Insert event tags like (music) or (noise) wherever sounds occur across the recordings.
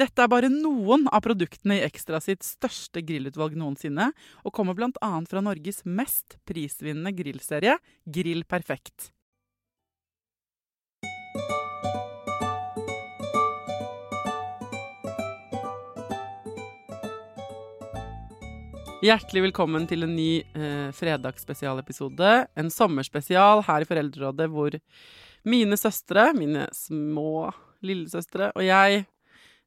Dette er bare noen av produktene i Ekstra sitt største grillutvalg noensinne, og kommer bl.a. fra Norges mest prisvinnende grillserie, Grill Perfekt. Hjertelig velkommen til en ny eh, fredagsspesialepisode. En sommerspesial her i Foreldrerådet hvor mine søstre, mine små lillesøstre og jeg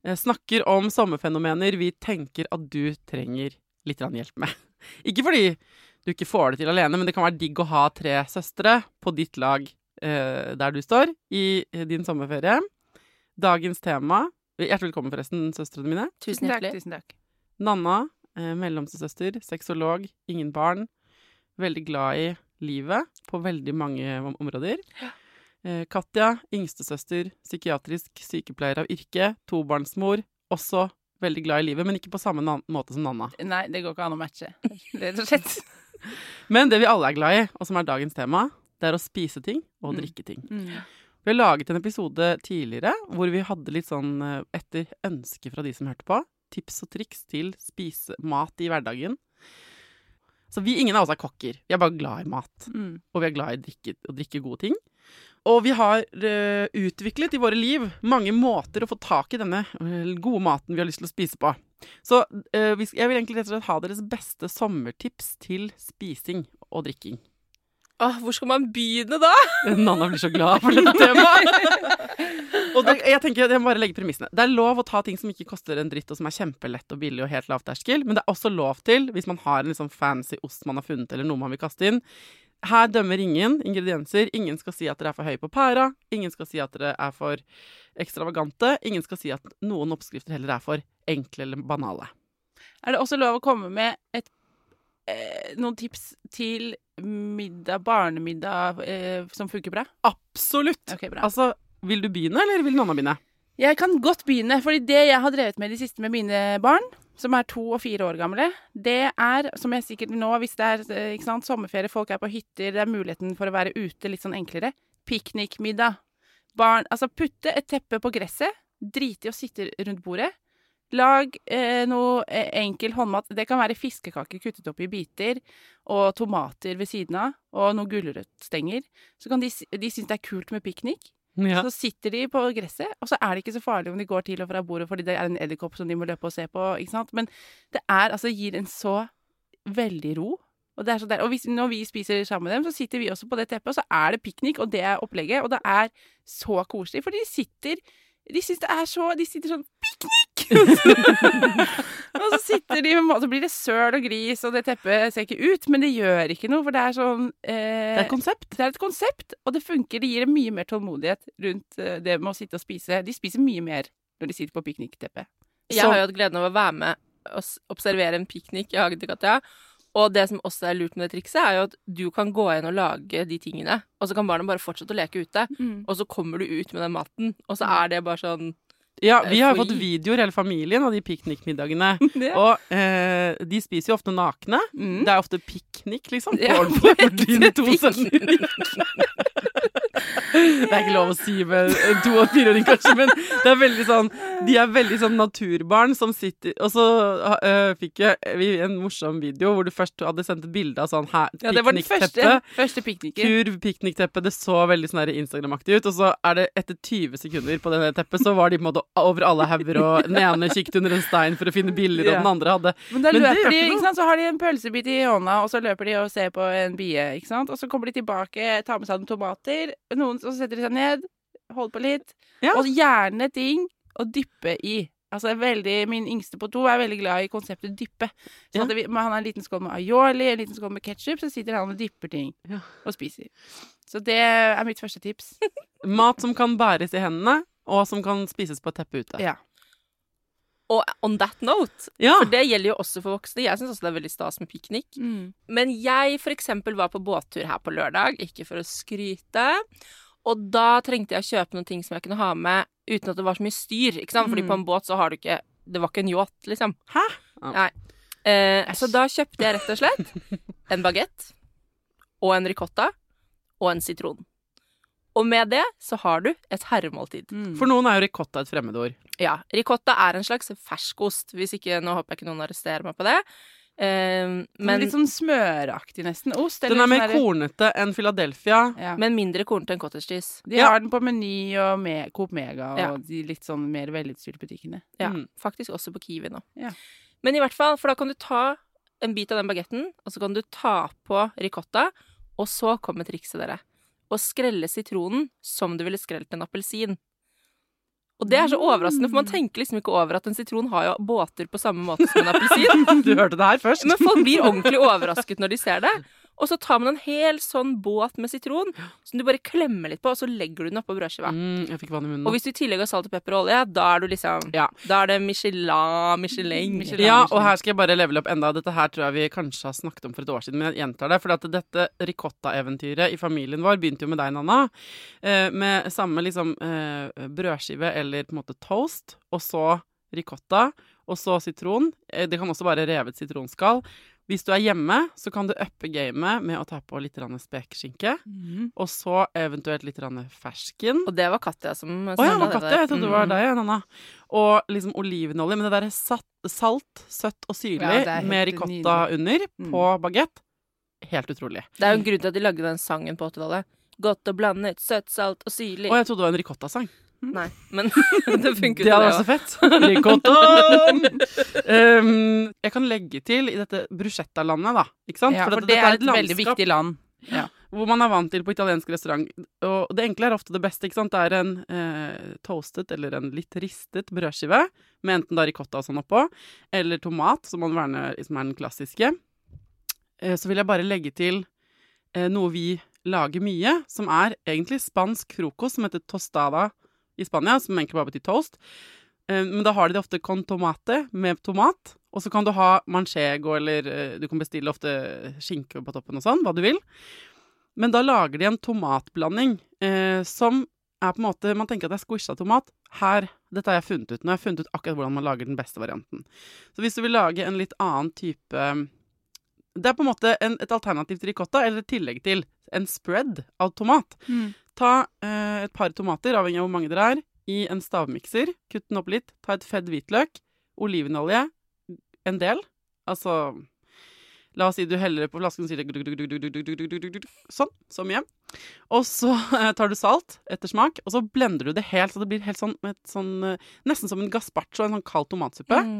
snakker om sommerfenomener vi tenker at du trenger litt hjelp med. (laughs) Ikke fordi du ikke får det til alene, men det kan være digg å ha tre søstre på ditt lag eh, der du står i eh, din sommerferie. Dagens tema Hjertelig velkommen, forresten, søstrene mine. Tusen hjertelig. Tusen takk. Nanna, eh, mellomstesøster, sexolog, ingen barn. Veldig glad i livet på veldig mange områder. Eh, Katja, yngstesøster, psykiatrisk sykepleier av yrke, tobarnsmor. Også veldig glad i livet, men ikke på samme måte som Nanna. Nei, det går ikke an å matche, rett og slett. (laughs) Men det vi alle er glad i, og som er dagens tema, det er å spise ting og Mm. drikke ting. Mm. Vi har laget en episode tidligere hvor vi hadde litt sånn eh, etter ønske fra de som hørte på, tips og triks til spise mat i hverdagen. Så vi, ingen av oss er kokker. Vi er bare glad i mat. Mm. Og vi er glad i drikke, å drikke gode ting. Og vi har uh, utviklet i våre liv mange måter å få tak i denne eh, gode maten vi har lyst til å spise på. Så uh, jeg vil egentlig rett og slett ha deres beste sommertips til spising og drikking. Åh, hvor skal man begynne da? (laughs) Nanna blir så glad for dette temaet. (laughs) og det, jeg tenker, jeg må bare legge premissene. Det er lov å ta ting som ikke koster en dritt, og som er kjempelett og billig og helt lavterskel. Men det er også lov til, hvis man har en liksom fancy ost man har funnet, eller noe man vil kaste inn Her dømmer ingen ingredienser. Ingen skal si at dere er for høye på pæra. Ingen skal si at dere er for ekstravagante. Ingen skal si at noen oppskrifter heller er for enkle eller banale. Er det også lov å komme med et, eh, noen tips til middag, barnemiddag, eh, som funker bra? Absolutt! Okay, bra. Altså, vil du begynne, eller vil Nanna begynne? Jeg kan godt begynne, fordi det jeg har drevet med i det siste med mine barn, som er to og fire år gamle, det er, som jeg sikkert nå, hvis det er sant, sommerferie, folk er på hytter, det er muligheten for å være ute litt sånn enklere, piknikmiddag. Barn, altså putte et teppe på gresset, drite i å sitte rundt bordet. Lag eh, noe eh, enkel håndmat. Det kan være fiskekaker kuttet opp i biter, og tomater ved siden av, og noen gulrøttstenger. Så kan de, de synes det er kult med piknik. Ja. Så sitter de på gresset, og så er det ikke så farlig om de går til og fra bordet fordi det er en edderkopp som de må løpe og se på. ikke sant? Men det er, altså, gir en så veldig ro. Og, det er så der. og hvis, når vi spiser sammen med dem, så sitter vi også på det teppet, og så er det piknik, og det er opplegget. Og det er så koselig, for de sitter De syns det er så De sitter sånn Piknik! (laughs) og så sitter de med mat, så blir det søl og gris, og det teppet ser ikke ut, men det gjør ikke noe, for det er sånn eh, Det er et konsept. det er et konsept, og det funker. Det gir dem mye mer tålmodighet rundt eh, det med å sitte og spise. De spiser mye mer når de sitter på piknikteppet. Jeg har jo hatt gleden av å være med og observere en piknik i hagen til Katja. Og det som også er lurt med det trikset, er jo at du kan gå inn og lage de tingene, og så kan barna bare fortsette å leke ute, Mm. og så kommer du ut med den maten, og så er det bare sånn Ja, vi har jo fått videoer, hele familien, av de piknikmiddagene. (laughs) Og eh, de spiser jo ofte nakne. Mm. Det er ofte piknik, liksom. På Ja, ordentlig (laughs) for dine to sønner. Det er ikke lov å si med en to- og fireåring, kanskje, men det er veldig sånn De er veldig sånn naturbarn som sitter Og så eh, fikk jeg vi en morsom video hvor du først hadde sendt et bilde av sånn her, Ja, det var den første, første pikniken. Kurv piknikteppe. Det så veldig sånn Instagram-aktig ut. Og så er det etter 20 sekunder på det teppet, så var de på en måte over alle hauger, og den ene kikket under en stein for å finne bilder, og den andre hadde Men da løper de, ikke sant? så har de en pølsebit i hånda, og så løper de og ser på en bie, ikke sant? Og så kommer de tilbake, tar med seg noen tomater, noen, som setter seg ned, holder på litt, Ja. og gjerne ting å dyppe i. Altså veldig, Min yngste på to er veldig glad i konseptet dyppe. Så Ja. at vi, han har en liten skål med aioli, en liten skål med ketsjup, så sitter han og dypper ting Ja. og spiser. Så det er mitt første tips. (laughs) mat som kan bæres i hendene, og som kan spises på et teppe ute. Ja. Og on that note, Ja. for det gjelder jo også for voksne. Jeg syns også det er veldig stas med piknik. Mm. Men jeg eksempel var på båttur her på lørdag, ikke for å skryte. Og da trengte jeg å kjøpe noen ting som jeg kunne ha med uten at det var så mye styr. ikke sant? Fordi Mm. på en båt så har du ikke Det var ikke en yacht, liksom. Hæ? Nei. Eh, så da kjøpte jeg rett og slett (laughs) en bagett og en ricotta og en sitron. Og med det så har du et herremåltid. Mm. For noen er jo ricotta et fremmedord. Ja, ricotta er en slags ferskost. Hvis ikke, nå håper jeg ikke noen arresterer meg på det. Uh, men, litt sånn smøraktig, nesten. Ost. Den er mer sånn kornete enn Philadelphia. Ja. men mindre kornete enn cottage cheese. De Ja. har den på Meny og Me Coop Mega og Ja. de litt sånn mer velutstyrte butikkene. Ja, Mm. faktisk også på Kiwi nå. Ja. Men i hvert fall, for da kan du ta en bit av den bagetten, og så kan du ta på ricotta, og så kommer trikset, dere. Å skrelle sitronen som du ville skrelt en appelsin. Og det er så overraskende, for man tenker liksom ikke over at en sitron har jo båter på samme måte som en appelsin. (laughs) Du hørte det her først. Men folk blir ordentlig overrasket når de ser det. Og så tar man en hel sånn båt med sitron som du bare klemmer litt på, og så legger du den oppå brødskiva. Mm, jeg fikk vann i munnen. Og hvis du i tillegg har salt og pepper og olje, da er du liksom Ja. Da er det Michelin, Michelin. Michelin. Ja, og her skal jeg bare levele opp enda. Dette her tror jeg vi kanskje har snakket om for et år siden, men jeg gjentar det. For at dette ricotta-eventyret i familien vår begynte jo med deg, Nanna. Eh, med samme liksom eh, brødskive eller på en måte toast, og så ricotta, og så sitron. Eh, det kan også være revet sitronskall. Hvis du er hjemme, så kan du uppe gamet med å ta på litt spekeskinke, og så eventuelt litt fersken. Og det var Katja som sa Å ja, det var Katja. Jeg trodde det var Mm. deg, Nanna. Og liksom olivenolje. Men det derre salt, salt, søtt og syrlig Ja, med ricotta under Mm. på bagett. Helt utrolig. Det er jo en grunn til at de lagde den sangen på 80-tallet. Godt og blandet, søtt, salt og syrlig. Og jeg trodde det var en ricottasang. Nei, men (laughs) det funket Det jo hadde det vært så fett. (laughs) Um, jeg kan legge til i dette bruschetta-landet, da. Ikke sant? Ja, for for det er et veldig viktig land. Ja. hvor man er vant til på italiensk restaurant. Og det enkle er ofte det beste. ikke sant? Det er en eh, toastet eller en litt ristet brødskive med enten da ricotta og sånn oppå, eller tomat, som være som er den klassiske. Eh, så vil jeg bare legge til eh, noe vi lager mye, som er egentlig spansk frokost, som heter tostada i Spania, som egentlig bare betyr toast. Eh, men da har de det ofte con tomate, med tomat. Og så kan du ha manchego, eller eh, du kan bestille ofte skinke på toppen og sånn, hva du vil. Men da lager de en tomatblanding eh, som er på en måte Man tenker at det er squisha tomat. Her, Dette har jeg funnet ut. Nå har jeg funnet ut akkurat hvordan man lager den beste varianten. Så hvis du vil lage en litt annen type Det er på en måte en, et alternativ til ricotta, eller et tillegg til en spread av tomat. Mm. Ta eh, et par tomater, avhengig av hvor mange dere er, i en stavmikser. Kutt den opp litt. Ta et fedd hvitløk, olivenolje, en del. Altså La oss si du heller det på flasken og sier Sånn. Så mye. Og så eh, tar du salt etter smak, og så blender du det helt så det blir helt sånn, sånn eh, Nesten som en gazpacho, en sånn kald tomatsuppe. Mm.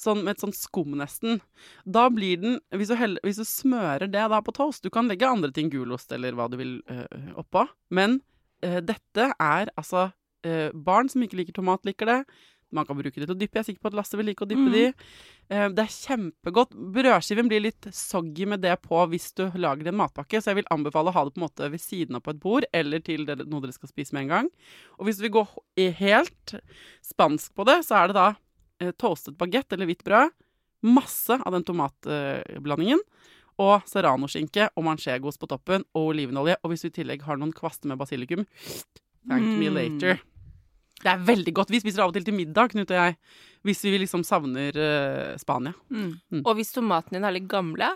Sånn med et sånn skum, nesten. Da blir den Hvis du, heller, hvis du smører det da på toast Du kan legge andre ting, gulost eller hva du vil øh, oppå, men øh, dette er altså øh, Barn som ikke liker tomat, liker det. Man kan bruke det til å dyppe. Jeg er sikker på at Lasse vil like å dyppe Mm. de. Eh, det er kjempegodt. Brødskiven blir litt soggy med det på hvis du lager en matpakke, så jeg vil anbefale å ha det på en måte ved siden av på et bord, eller til det, noe dere skal spise med en gang. Og hvis du vil gå helt spansk på det, så er det da eh, toastet bagett eller hvitt brød, masse av den tomatblandingen, Og serranoskinke og manchegos på toppen, og olivenolje. Og hvis du i tillegg har noen kvaster med basilikum, thank me Mm. Det er veldig godt. Vi spiser av og til til middag, Knut og jeg, hvis vi liksom savner uh, Spania. Mm. Og hvis tomatene dine er litt gamle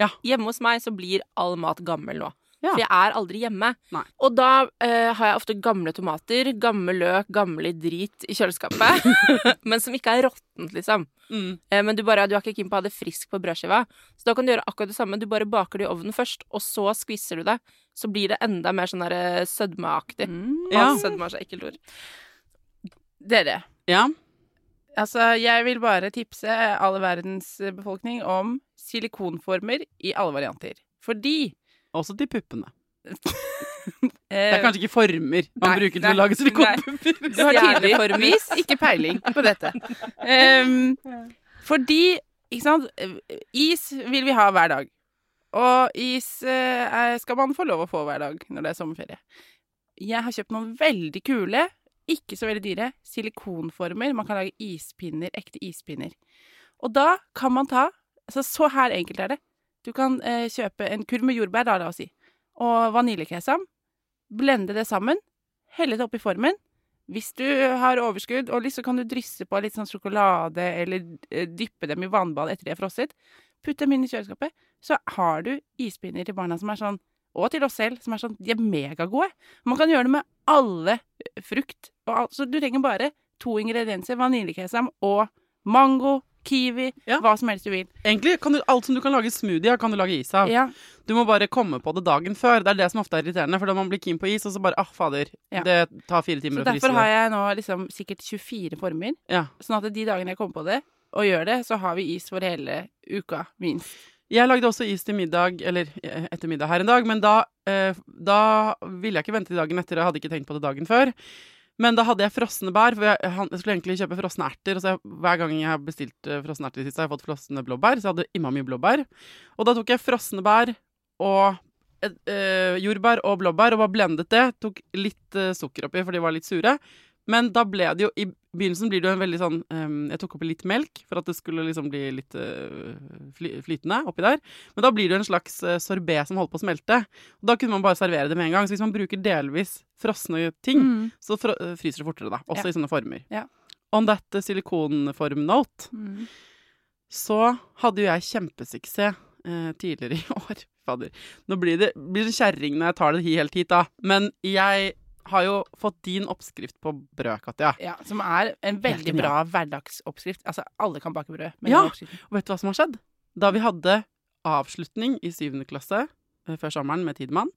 Ja. Hjemme hos meg så blir all mat gammel nå. Ja. For jeg er aldri hjemme. Nei. Og da eh, har jeg ofte gamle tomater, gammel løk, gammel drit i kjøleskapet. (laughs) men som ikke er råttent, liksom. Mm. Eh, men du, bare, du er ikke keen på å ha det frisk på brødskiva. Så da kan du gjøre akkurat det samme. Du bare baker det i ovnen først, og så skvisser du det. Så blir det enda mer sånn der eh, sødmeaktig. Mm. Ja. Sødme er så ekkelt ord. Dere, Ja. altså jeg vil bare tipse alle verdens befolkning om silikonformer i alle varianter. Fordi Også til puppene. (laughs) Det er kanskje ikke former man nei, bruker til nei, å lage silikonpupper. Du har tydeligvis ikke peiling på dette. Um, fordi, ikke sant Is vil vi ha hver dag. Og is er- skal man få lov å få hver dag når det er sommerferie. Jeg har kjøpt noen veldig kule, ikke så veldig dyre, silikonformer. Man kan lage ispinner, ekte ispinner. Og da kan man ta altså Så her enkelt er det. Du kan eh, kjøpe en kurv med jordbær, da, la oss si, og vaniljekesam. Blende det sammen. Helle det oppi formen. Hvis du har overskudd og så kan du drysse på litt sånn sjokolade, eller eh, dyppe dem i vannbad etter de er frosset. Putt dem inn i kjøleskapet. Så har du ispinner til barna som er sånn, og til oss selv, som er sånn De er megagode. Man kan gjøre det med alle frukt. Og alt, så du trenger bare to ingredienser. Vaniljekesam og mango, kiwi, Ja. hva som helst du vil. Egentlig kan du, alt som du kan lage smoothie av, kan du lage is av. Ja. Du må bare komme på det dagen før. Det er det som ofte er irriterende. For da man blir keen på is, og så bare ah, fader. Ja. Det tar fire Så timer å fryse derfor har jeg nå liksom sikkert 24 former. Ja. Sånn at de dagene jeg kommer på det, og gjør det, så har vi is for hele uka, minst. Jeg lagde også is til middag, eller eh, etter middag her en dag, men da, eh, da ville jeg ikke vente til dagen etter, og hadde ikke tenkt på det dagen før. Men da hadde jeg frosne bær, for jeg, jeg skulle egentlig kjøpe frosne erter. Og så jeg, hver gang jeg har bestilt uh, frosne erter sist, har jeg fått frosne blåbær. Så jeg hadde imma mye blåbær. Og da tok jeg frosne bær og eh, eh, jordbær og blåbær og bare blendet det. Tok litt eh, sukker oppi, for de var litt sure. Men da ble det jo I begynnelsen blir det jo en veldig sånn um, Jeg tok oppi litt melk for at det skulle liksom bli litt uh, fly, flytende oppi der. Men da blir det jo en slags uh, sorbé som holder på å smelte. Og da kunne man bare servere det med en gang. Så hvis man bruker delvis frosne ting, Mm. så fro eh, fryser det fortere, da. Også Ja. i sånne former. Ja. On that eh, silikonform-note Mm. så hadde jo jeg kjempesuksess tidligere i (laughs) år. Fader. Nå blir det, blir det kjerring når jeg tar det helt hit, da. Men jeg har jo fått din oppskrift på brød, Katja. Ja, som er en veldig bra hverdagsoppskrift. Altså, alle kan bake brød Ja. Og vet du hva som har skjedd? Da vi hadde avslutning i syvende klasse eh, før sommeren med Tidemann,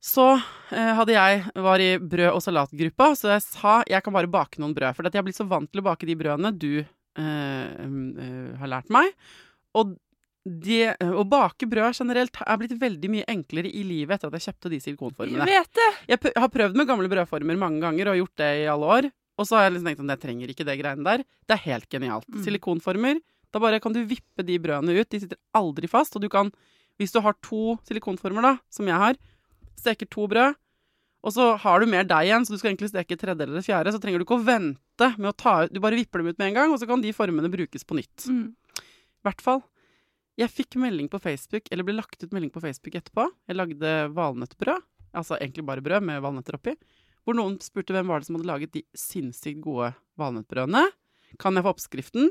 så eh, hadde jeg var i brød- og salatgruppa, så jeg sa jeg kan bare bake noen brød. For jeg har blitt så vant til å bake de brødene du eh, um, eh, har lært meg. Og det, å bake brød generelt er blitt veldig mye enklere i livet etter at jeg kjøpte de Jeg silikonformene. vet det! Jeg har prøvd med gamle brødformer mange ganger og gjort det i alle år. Og så har jeg liksom tenkt at jeg trenger ikke det greiene der. Det er helt genialt. Mm. Silikonformer, da bare kan du vippe de brødene ut. De sitter aldri fast. Og du kan, hvis du har to silikonformer, da, som jeg har, steker to brød, og så har du mer deig igjen, så du skal egentlig steke tredje eller fjerde, så trenger du ikke å vente med å ta ut Du bare vipper dem ut med en gang, og så kan de formene brukes på nytt. Mm. I hvert fall. Jeg fikk melding på Facebook, eller ble lagt ut melding på Facebook etterpå. Jeg lagde valnøttbrød, altså egentlig bare brød med valnøtter oppi. Hvor noen spurte hvem var det som hadde laget de sinnssykt gode valnøttbrødene. Kan jeg få oppskriften?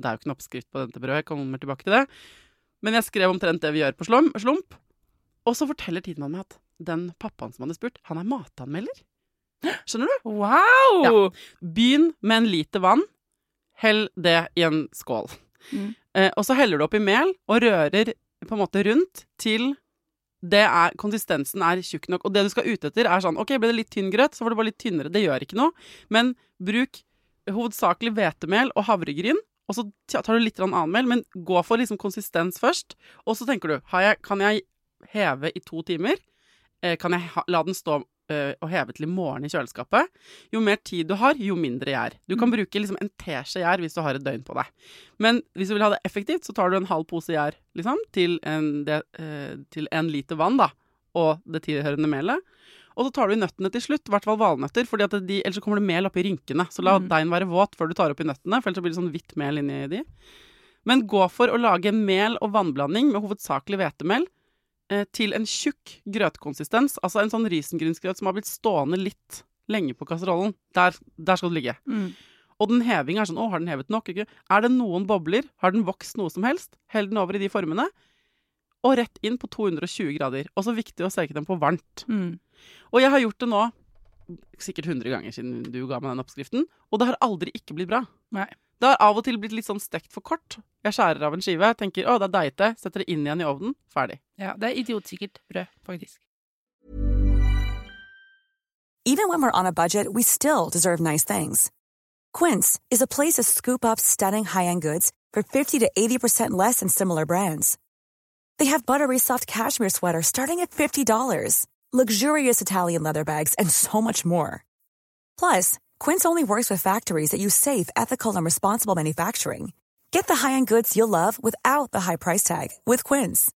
Det er jo ikke noen oppskrift på dette brødet, jeg kommer tilbake til det. Men jeg skrev omtrent det vi gjør på slump. Og så forteller Tidemann meg at den pappaen som hadde spurt, han er matanmelder. Skjønner du? Wow! Ja. Begynn med en liter vann. Hell det i en skål. Mm. Eh, og så heller du oppi mel og rører på en måte rundt til er, konsistensen er tjukk nok. Og det du skal ut etter, er sånn OK, ble det litt tynn grøt, så får det bare litt tynnere. Det gjør ikke noe. Men bruk hovedsakelig hvetemel og havregryn. Og så tar du litt annen mel, men gå for liksom konsistens først. Og så tenker du jeg, Kan jeg heve i to timer? Eh, kan jeg ha, la den stå og heve til i morgen i kjøleskapet? Jo mer tid du har, jo mindre gjær. Du kan bruke liksom en teskje gjær hvis du har et døgn på deg. Men hvis du vil ha det effektivt, så tar du en halv pose gjær liksom, til, en, det, eh, til en liter vann da, og det tilhørende melet. Og så tar du i nøttene til slutt, i hvert fall valnøtter, fordi de, ellers så kommer det mel oppi rynkene. Så la Mm. deigen være våt før du tar oppi nøttene, for ellers så blir det sånn hvitt mel inni de. Men gå for å lage mel- og vannblanding med hovedsakelig hvetemel eh, til en tjukk grøtkonsistens. Altså en sånn risengrynsgrøt som har blitt stående litt lenge på kasserollen. Der, der skal det ligge. Mm. Og den hevinga er sånn Å, har den hevet nok? Er det noen bobler? Har den vokst noe som helst? Hell den over i de formene. Og rett inn på 220 grader. Også viktig å steke den på varmt. Mm. Og jeg har gjort det nå sikkert 100 ganger siden du ga meg den oppskriften, og det har aldri ikke blitt bra. Nei. Det har av og til blitt litt sånn stekt for kort. Jeg skjærer av en skive, tenker å, det er deigete, setter det inn igjen i ovnen, ferdig. Ja, det er idiotsikkert brød, faktisk. Even when we're on a budget, we still deserve nice things. Quince is a place to scoop up stunning high-end goods for 50 to 80% less than similar brands. They have buttery soft cashmere sweaters starting at $50, luxurious Italian leather bags, and so much more. Plus, Quince only works with factories that use safe, ethical, and responsible manufacturing. Get the high-end goods you'll love without the high price tag with Quince.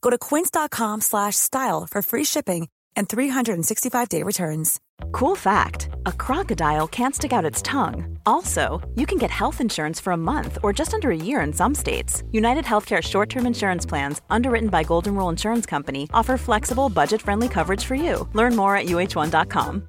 Go to quince.com slash style for free shipping and 365-day returns. Cool fact a crocodile can't stick out its tongue. Also, you can get health insurance for a month or just under a year in some states. United Healthcare short term insurance plans, underwritten by Golden Rule Insurance Company, offer flexible, budget friendly coverage for you. Learn more at uh1.com.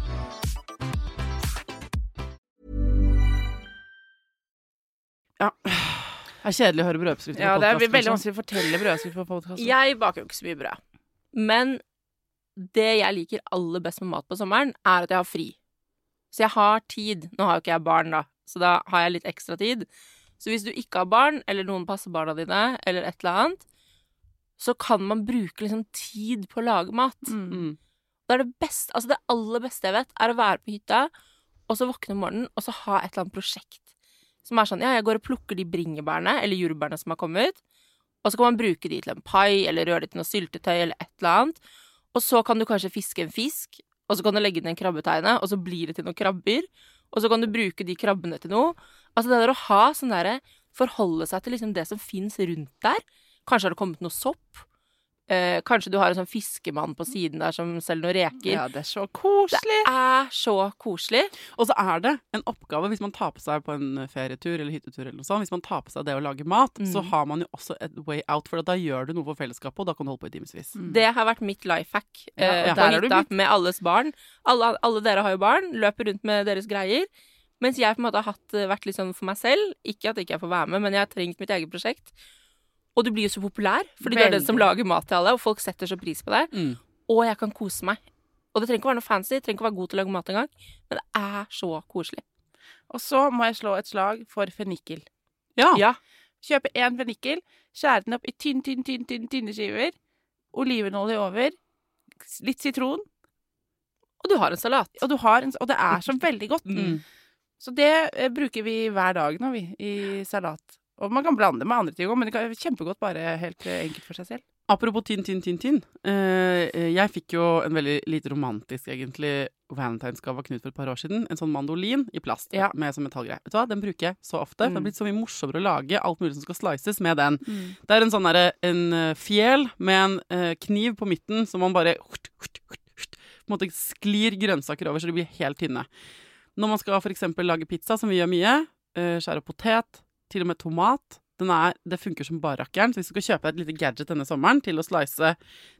Det er kjedelig å høre brødoppskrifter Ja, på det er veldig kanskje. vanskelig å fortelle brødoppskrifter på podkast. Jeg baker jo ikke så mye brød. Men det jeg liker aller best med mat på sommeren, er at jeg har fri. Så jeg har tid. Nå har jo ikke jeg barn, da, så da har jeg litt ekstra tid. Så hvis du ikke har barn, eller noen passer barna dine, eller et eller annet, så kan man bruke liksom tid på å lage mat. Mm. Mm. Det er det beste, altså det aller beste jeg vet, er å være på hytta, og så våkne om morgenen, og så ha et eller annet prosjekt. Som er sånn, ja, jeg går og plukker de bringebærene, eller jordbærene som har kommet, og så kan man bruke de til en pai, eller røre det til noe syltetøy, eller et eller annet. Og så kan du kanskje fiske en fisk, og så kan du legge ned en krabbeteine, og så blir det til noen krabber. Og så kan du bruke de krabbene til noe. Altså det der å ha sånn derre Forholde seg til liksom det som fins rundt der. Kanskje har det kommet noe sopp. Eh, kanskje du har en sånn fiskemann på siden der som selger noen reker. Ja, det er så koselig. Det er så koselig. Og så er det en oppgave hvis man tar på seg på en ferietur eller hyttetur eller noe sånt, hvis man tar på seg det å lage mat, Mm. så har man jo også et way out, for da gjør du noe for fellesskapet, og da kan du holde på i timevis. Mm. Det har vært mitt life hack Ja, eh, ja. på er du hytta med alles barn. Alle, alle dere har jo barn, løper rundt med deres greier. Mens jeg på en måte har hatt, vært litt sånn for meg selv. Ikke at ikke jeg får være med, men jeg har trengt mitt eget prosjekt. Og du blir jo så populær, fordi du er den som lager mat til alle, og folk setter så pris på deg. Mm. Og jeg kan kose meg. Og det trenger ikke å være noe fancy, det trenger ikke å være god til å lage mat engang, men det er så koselig. Og så må jeg slå et slag for fennikel. Ja. Ja. Kjøpe én fennikel, skjære den opp i tynn, tynn, tynn, tynn, tynne skiver. Olivenolje over. Litt sitron. Og du har en salat. Og, du har en, og det er så (laughs) veldig godt. Mm. Så det eh, bruker vi hver dag nå, vi, i salat. Og man kan blande med andre ting òg, men det kan kjempegodt bare helt eh, enkelt for seg selv. Apropos tynn, tynn, tynn, tynn. Eh, jeg fikk jo en veldig lite romantisk, egentlig, valentinsgave av Knut for et par år siden. En sånn mandolin i plast Ja. med som metallgreie. Vet du hva, Den bruker jeg så ofte. Mm. det er blitt så mye morsommere å lage alt mulig som skal slices med den. Det er en sånn derre en eh, fjel med en kniv på midten som man bare hurt, hurt, hurt, på en måte sklir grønnsaker over så de blir helt tynne. Når man skal eksempel lage pizza, som vi gjør mye, eh, skjære opp potet, til og med tomat den er, Det funker som barrakkeren. Så hvis du skal kjøpe deg et lite gadget denne sommeren til å slice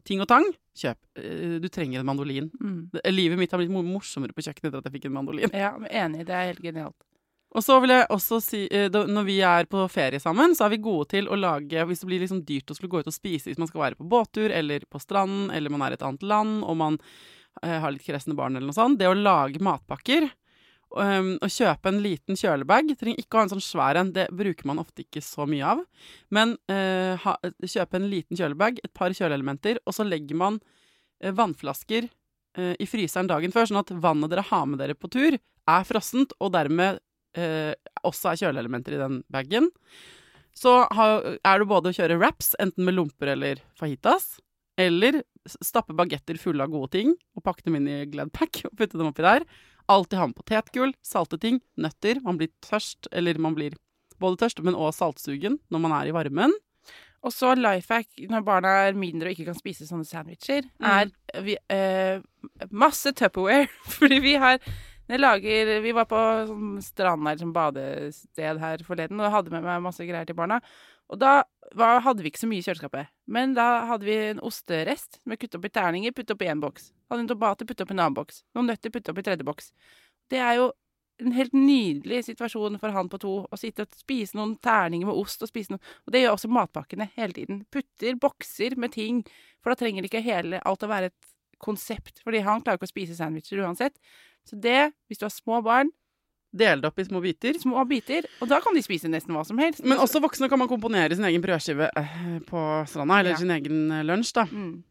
ting og tang, kjøp. Eh, Du trenger en mandolin. Mm. Livet mitt har blitt morsommere på kjøkkenet etter at jeg fikk en mandolin. Ja, enig. Det er helt genialt. Og så vil jeg også si, eh, når vi er på ferie sammen, så er vi gode til å lage Hvis det blir liksom dyrt å skulle gå ut og spise hvis man skal være på båttur eller på stranden, eller man er i et annet land og man eh, har litt kresne barn eller noe sånt, det å lage matpakker um, og kjøpe en liten kjølebag Trenger ikke å ha en sånn svær en, det bruker man ofte ikke så mye av. Men uh, ha, kjøpe en liten kjølebag, et par kjøleelementer, og så legger man uh, vannflasker uh, i fryseren dagen før, sånn at vannet dere har med dere på tur, er frossent, og dermed også er kjøleelementer i den bagen. så har, er det både å kjøre wraps, enten med lomper eller fajitas, eller stappe bagetter fulle av gode ting og pakke dem inn i Gladpack (laughs) og putte dem oppi der. Alltid ha med potetgull, salte ting, nøtter. Man blir tørst, eller man blir både tørst, men også saltsugen når man er i varmen. Og så life hack når barna er mindre og ikke kan spise sånne sandwicher, er vi, eh, masse Tupperware. (laughs) Fordi vi har lager, Vi var på sånn stranda eller sånn badested her forleden, og hadde med meg masse greier til barna. Og da var, hadde vi ikke så mye i kjøleskapet. Men da hadde vi en osterest med kuttet opp i terninger, putte opp i én boks. Hadde en tomater, putte opp i en annen boks. Noen nøtter, putte opp i tredje boks. Det er jo en helt nydelig situasjon for han på to å sitte og spise noen terninger med ost og spise noen, Og det gjør også matpakkene hele tiden. Putter bokser med ting, for da trenger ikke hele alt å være et konsept. Fordi han klarer ikke å spise sandwicher uansett. Så det, hvis du har små barn, Del det opp i små biter. små biter, og da kan de spise nesten hva som helst. Men også voksne kan man komponere sin egen brødskive eh, på stranda, eller Ja. sin egen eh, lunsj, da. mm.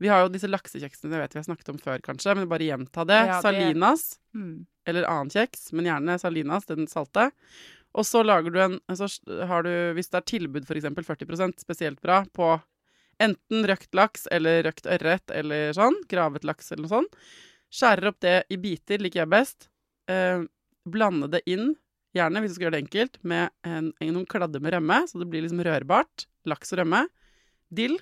Vi har jo disse laksekjeksene, det vet vi har snakket om før, kanskje, men bare gjenta det. Ja, det- Salinas, Mm. eller annen kjeks, men gjerne Salinas, den salte. Og så lager du en Så har du, hvis det er tilbud, eksempel 40% spesielt bra, på enten røkt laks eller røkt ørret eller sånn, gravet laks eller noe sånt, skjærer opp det i biter, liker jeg best. Eh, blande det inn, gjerne hvis du skal gjøre det enkelt, med en, en, noen kladder med rømme, så det blir liksom rørbart. Laks og rømme. Dill.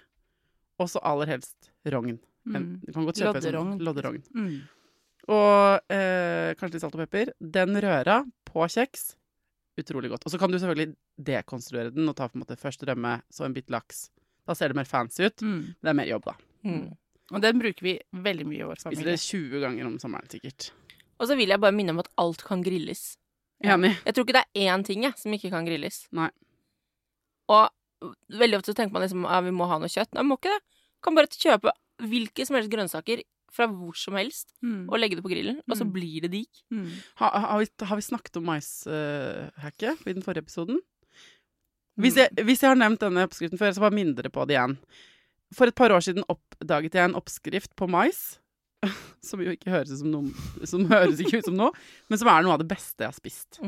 Og så aller helst rogn. Mm. du kan godt kjøpe en Lodderogn. sånn lodderogn. Mm. Og eh, kanskje litt salt og pepper. Den røra på kjeks, utrolig godt. Og så kan du selvfølgelig dekonstruere den og ta på en måte først rømme, så en bit laks. Da ser det mer fancy ut. Mm. Men det er mer jobb, da. Mm. Og den bruker vi veldig mye i vår Spiser familie. det 20 ganger om sommeren, sikkert. Og så vil jeg bare minne om at alt kan grilles. Enig. Jeg tror ikke det er én ting jeg, som ikke kan grilles. Nei. Og veldig ofte så tenker man liksom at vi må ha noe kjøtt. Nei, vi må ikke det. Kan bare kjøpe hvilke som helst grønnsaker fra hvor som helst Mm. og legge det på grillen, og så Mm. blir det digg. Mm. Ha, har, vi, har vi snakket om maishacket i den forrige episoden? Hvis jeg, hvis jeg har nevnt denne oppskriften før, så bare minn dere på det igjen. For et par år siden oppdaget jeg en oppskrift på mais. (laughs) Som jo ikke høres ut som høres ikke ut som noe, men som er noe av det beste jeg har spist.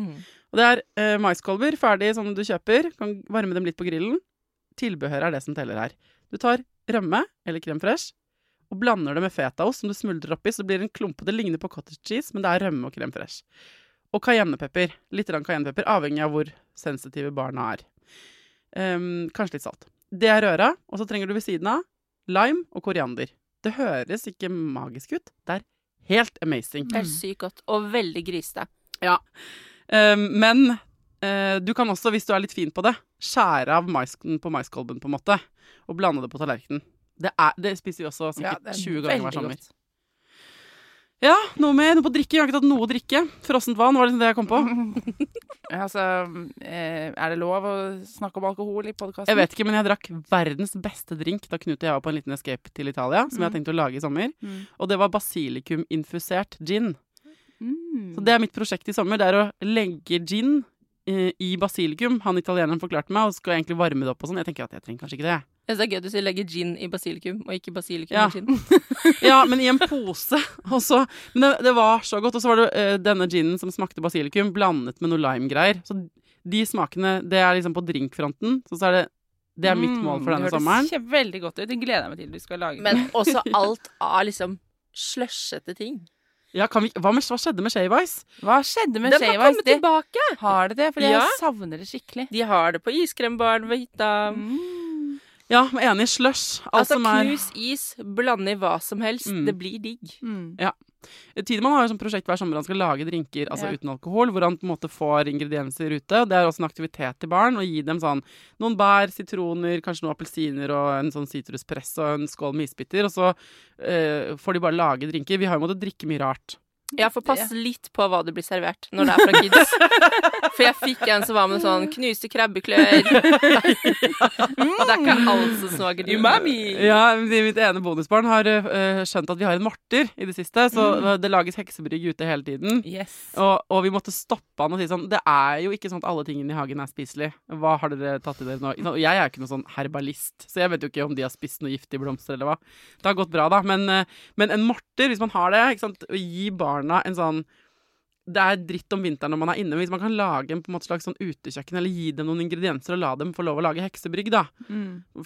Og det er eh, maiskolber ferdig som du kjøper. Kan varme dem litt på grillen. Tilbehøret er det som teller her. Du tar rømme eller krem fresh og blander det med fetaost som du smuldrer oppi, så det blir en klumpete. Ligner på cottage cheese, men det er rømme og krem fresh. Og cayennepepper. Litt cayennepepper, avhengig av hvor sensitive barna er. Um, kanskje litt salt. Det er røra, og så trenger du ved siden av lime og koriander. Det høres ikke magisk ut. Det er helt amazing. Det er sykt godt. Og veldig grisete. Ja. Ehm, men uh, du kan også, hvis du er litt fin på det, skjære av maisen på maiskolben, på en måte, og blande det på tallerkenen. Det, er, det spiser vi også sikkert er 20 ganger hver sommer. godt. Ja, noe med noe på drikke. Jeg har ikke tatt noe å drikke. Frossent vann var liksom det jeg kom på. (laughs) Altså, eh, er det lov å snakke om alkohol i podkasten? Jeg vet ikke, men jeg drakk verdens beste drink da Knut og jeg var på en liten escape til Italia, som jeg har tenkt å lage i sommer. Mm. Og det var basilikuminfusert gin. Mm. Så det er mitt prosjekt i sommer. Det er å legge gin eh, i basilikum. Han italieneren forklarte meg, og skal egentlig varme det opp og sånn. Jeg tenker at jeg trenger kanskje ikke det. Jeg synes det er gøy at du sier legge gin i basilikum, og ikke basilikum Ja. i gin. (laughs) Ja, men i en pose. (laughs) også. men det, det var så godt. Og så var det uh, denne ginen som smakte basilikum, blandet med noe lime-greier. Så de smakene, det er liksom på drinkfronten. Så, så er det Det er mitt mål for denne Mm, det høres veldig godt ut. Det gleder jeg meg til du skal lage. Men (laughs) også alt av liksom slushete ting. Ja, kan vi, hva, med, hva skjedde med Shave Ice? Hva skjedde med Den Shave Ice? kommet tilbake! Har det det? For Ja. jeg savner det skikkelig. De har det på iskrembaren ved hytta. Mm. Ja, enig. Slush. Alt Altså som er knus is, blande i hva som helst. Mm. Det blir digg. Mm. Tidemann har jo sånn prosjekt hver sommer han skal lage drinker altså Ja. uten alkohol, hvor han på en måte får ingredienser ute. Og det er også en aktivitet til barn å gi dem sånn noen bær, sitroner, kanskje noen appelsiner og en sånn sitruspress og en skål med isbiter. Og så eh, får de bare lage drinker. Vi har jo måttet drikke mye rart. Ja, for pass litt på hva det blir servert når det er fra kids. (laughs) For jeg fikk en som var med sånn knuste krabbeklør. Det er ikke alt som smaker Umami! Ja, Mitt ene bonusbarn har uh, skjønt at vi har en morter i det siste, så Mm. det lages heksebrygg ute hele tiden. Yes. Og, og vi måtte stoppe han og si sånn Det er jo ikke sånn at alle tingene i hagen er spiselige. Hva har dere tatt i dere nå? Og Jeg er jo ikke noen sånn herbalist, så jeg vet jo ikke om de har spist noe giftige blomster eller hva. Det har gått bra, da. Men, eh, men en morter, hvis man har det, ikke sant? gi barna en sånn det er dritt om vinteren når man er inne. Hvis man kan lage en på en slags sånn utekjøkken, eller gi dem noen ingredienser og la dem få lov å lage heksebrygg, da.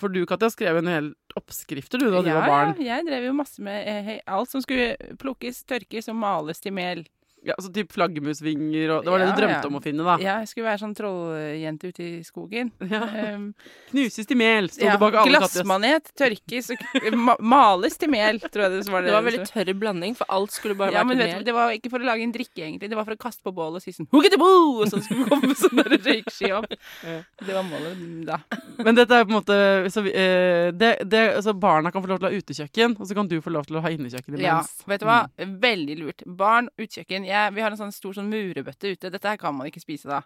For du, Katja, skrev en hel oppskrifter du da du ja, var barn. ja, jeg drev jo masse med eh, alt som skulle plukkes, tørkes og males til mel. Ja, altså typ flaggermusvinger og Det var det du drømte ja. om å finne, da. Ja, jeg skulle være sånn trolljente ute i skogen. (laughs) Ja. Um, Knuses til mel, sto ja, det bak alle Katjas. glassmanet, tørkes og ma males til mel, tror jeg det var. Det var en veldig tørr blanding, for alt skulle bare ja, vet du, mel. Det var ikke for å lage en drikke, egentlig. Det var for å kaste på bålet og si sånn Huggety-boo! Og så skulle det komme sånn der røykski opp. Det var målet da. Men dette er på en måte så, vi- eh, det, det, altså Barna kan få lov til å ha utekjøkken, og så kan du få lov til å ha innekjøkken Ja, vet du hva? Veldig lurt. Barn, utekjøkken. Jeg, vi har en sånn stor sånn murebøtte ute. Dette her kan man ikke spise da.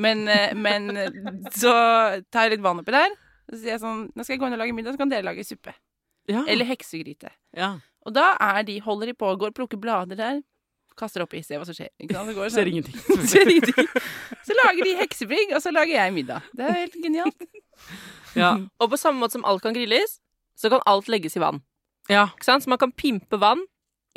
Men, eh, men (laughs) så tar jeg litt vann oppi der. Så sier jeg sånn Nå skal jeg gå inn og lage middag, så kan dere lage suppe. Ja. Eller heksegryte. ja. Og da er de, holder de på, går og plukker blader der. Kaster oppi, ser hva som skjer. Ikke sant? Så går det Ser sånn. ingenting. (laughs) Ser ingenting. Så lager de heksebrygg, og så lager jeg middag. Det er helt genialt. Ja. (laughs) Og på samme måte som alt kan grilles, så kan alt legges i vann. ja. Ikke sant? Så man kan pimpe vann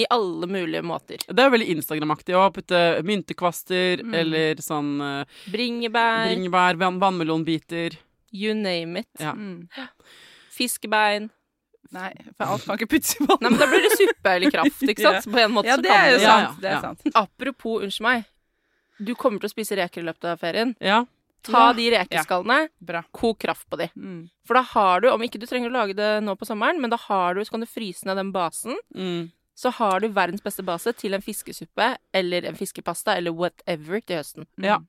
i alle mulige måter. Det er veldig Instagram-aktig å putte myntekvaster Mm. eller sånn uh, Bringebær, bringebær, van vannmelonbiter. you name it. Ja. Mm. (gasps) Fiskebein. Nei, for alt kan ikke puttes i vann. Nei, men da blir det suppe eller kraft, ikke sant? (laughs) På en måte Ja, så det kan er jo det. Ja, sant. ja, Det er sant. (laughs) Apropos, unnskyld meg. Du kommer til å spise reker i løpet av ferien. Ja. Ta Ja. de rekeskallene, ja. kok kraft på de. Mm. For da har du, om ikke du trenger å lage det nå på sommeren, men da har du, så kan du fryse ned den basen. Mm. Så har du verdens beste base til en fiskesuppe eller en fiskepasta eller whatever til høsten. Ja.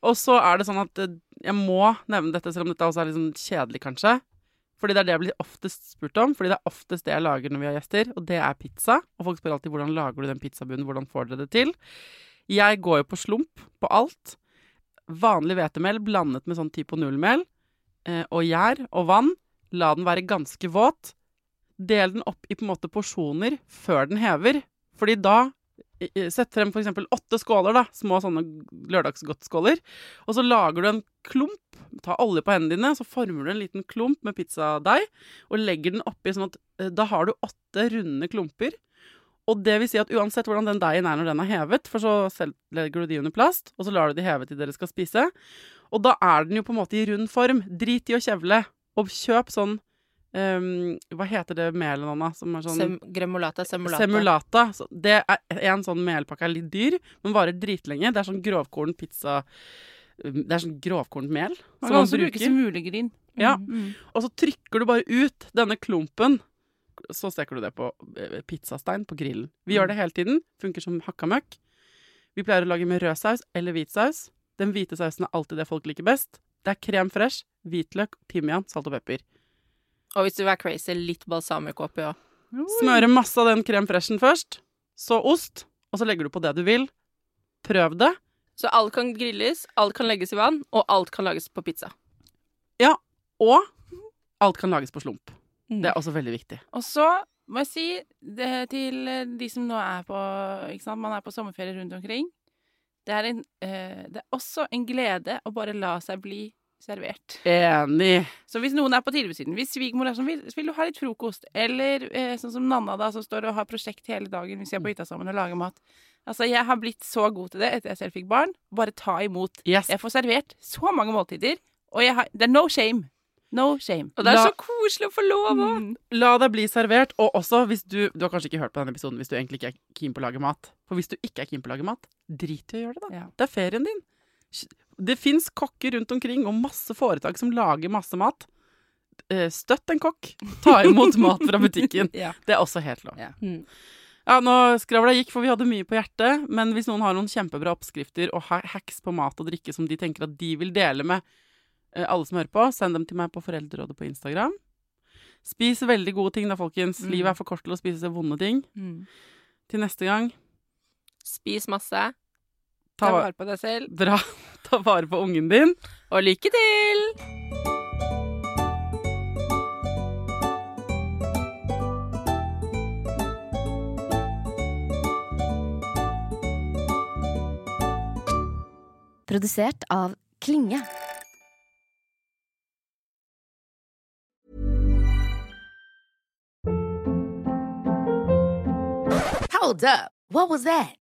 Og så er det sånn at eh, jeg må nevne dette, selv om dette også er litt sånn kjedelig, kanskje. Fordi det er det jeg blir oftest spurt om. Fordi det er oftest det jeg lager når vi har gjester, og det er pizza. Og folk spør alltid hvordan lager du den pizzabunnen, hvordan får dere det til? Jeg går jo på slump på alt. Vanlig hvetemel blandet med sånn typo nullmel, eh, og gjær og vann. La den være ganske våt. Del den opp i på en måte porsjoner før den hever. Fordi da Sett frem eksempel åtte skåler, da. Små sånne lørdagsgodtskåler. Og så lager du en klump. Ta olje på hendene dine, så former du en liten klump med pizzadeig. Og legger den oppi sånn at eh, da har du åtte runde klumper. Og det vil si at uansett hvordan den deigen er når den er hevet, for så selv legger du de under plast, og så lar du de heve til dere skal spise. Og da er den jo på en måte i rund form. Drit i å kjevle. Og kjøp sånn ehm, Hva heter det melet, Anna? Som er sånn Sem gremolata, semolata. Semulata. Så det er en sånn melpakke er litt dyr, men varer dritlenge. Det er sånn grovkorn pizza Det er sånn grovkornt mel Man som kan man også bruke som smulegryn. Ja. Mm. Og så trykker du bare ut denne klumpen. Så steker du det på eh, pizzastein på grillen. Vi gjør det hele tiden. Funker som hakka møkk. Vi pleier å lage med rød saus eller hvit saus. Den hvite sausen er alltid det folk liker best. Det er krem fresh, hvitløk, timian, salt og pepper. Og hvis du er crazy, litt balsamico oppi òg. Smøre masse av den krem freshen først. Så ost. Og så legger du på det du vil. Prøv det. Så alt kan grilles, alt kan legges i vann, og alt kan lages på pizza. Ja, Og alt kan lages på slump. Mm. Det er også veldig viktig. Og så må jeg si det til de som nå er på ikke sant, Man er på sommerferie rundt omkring. Det er, en, eh, det er også en glede å bare la seg bli servert. Enig. Så hvis noen er på tilbudssiden, hvis svigermor er sånn vil, vil du ha litt frokost, eller eh, sånn som Nanna, da, som står og har prosjekt hele dagen, hvis vi er på hytta sammen og lager mat. Altså, jeg har blitt så god til det etter jeg selv fikk barn. Bare ta imot. Yes. Jeg får servert så mange måltider, og jeg har, det er no shame. No shame. Og det er La- så koselig å få lov òg! Mm. La deg bli servert. Og også hvis du Du har kanskje ikke hørt på denne episoden hvis du egentlig ikke er keen på å lage mat. For hvis du ikke er keen på å lage mat, drit i å gjøre det, da. Ja. Det er ferien din. Det fins kokker rundt omkring, og masse foretak som lager masse mat. Eh, Støtt en kokk. Ta imot mat fra butikken. (laughs) Ja. Det er også helt lov. Ja. Mm. Ja, nå skravla gikk, for vi hadde mye på hjertet. Men hvis noen har noen kjempebra oppskrifter og hacks på mat og drikke som de tenker at de vil dele med eh, alle som hører på, send dem til meg på Foreldrerådet på Instagram. Spis veldig gode ting da, folkens. Mm. Livet er for kort til å spise vonde ting. Mm. Til neste gang, Spis masse, ta, vare på deg selv. dra, ta vare på ungen din. og lykke til! Produsert av Klinge. Hold up. What was that?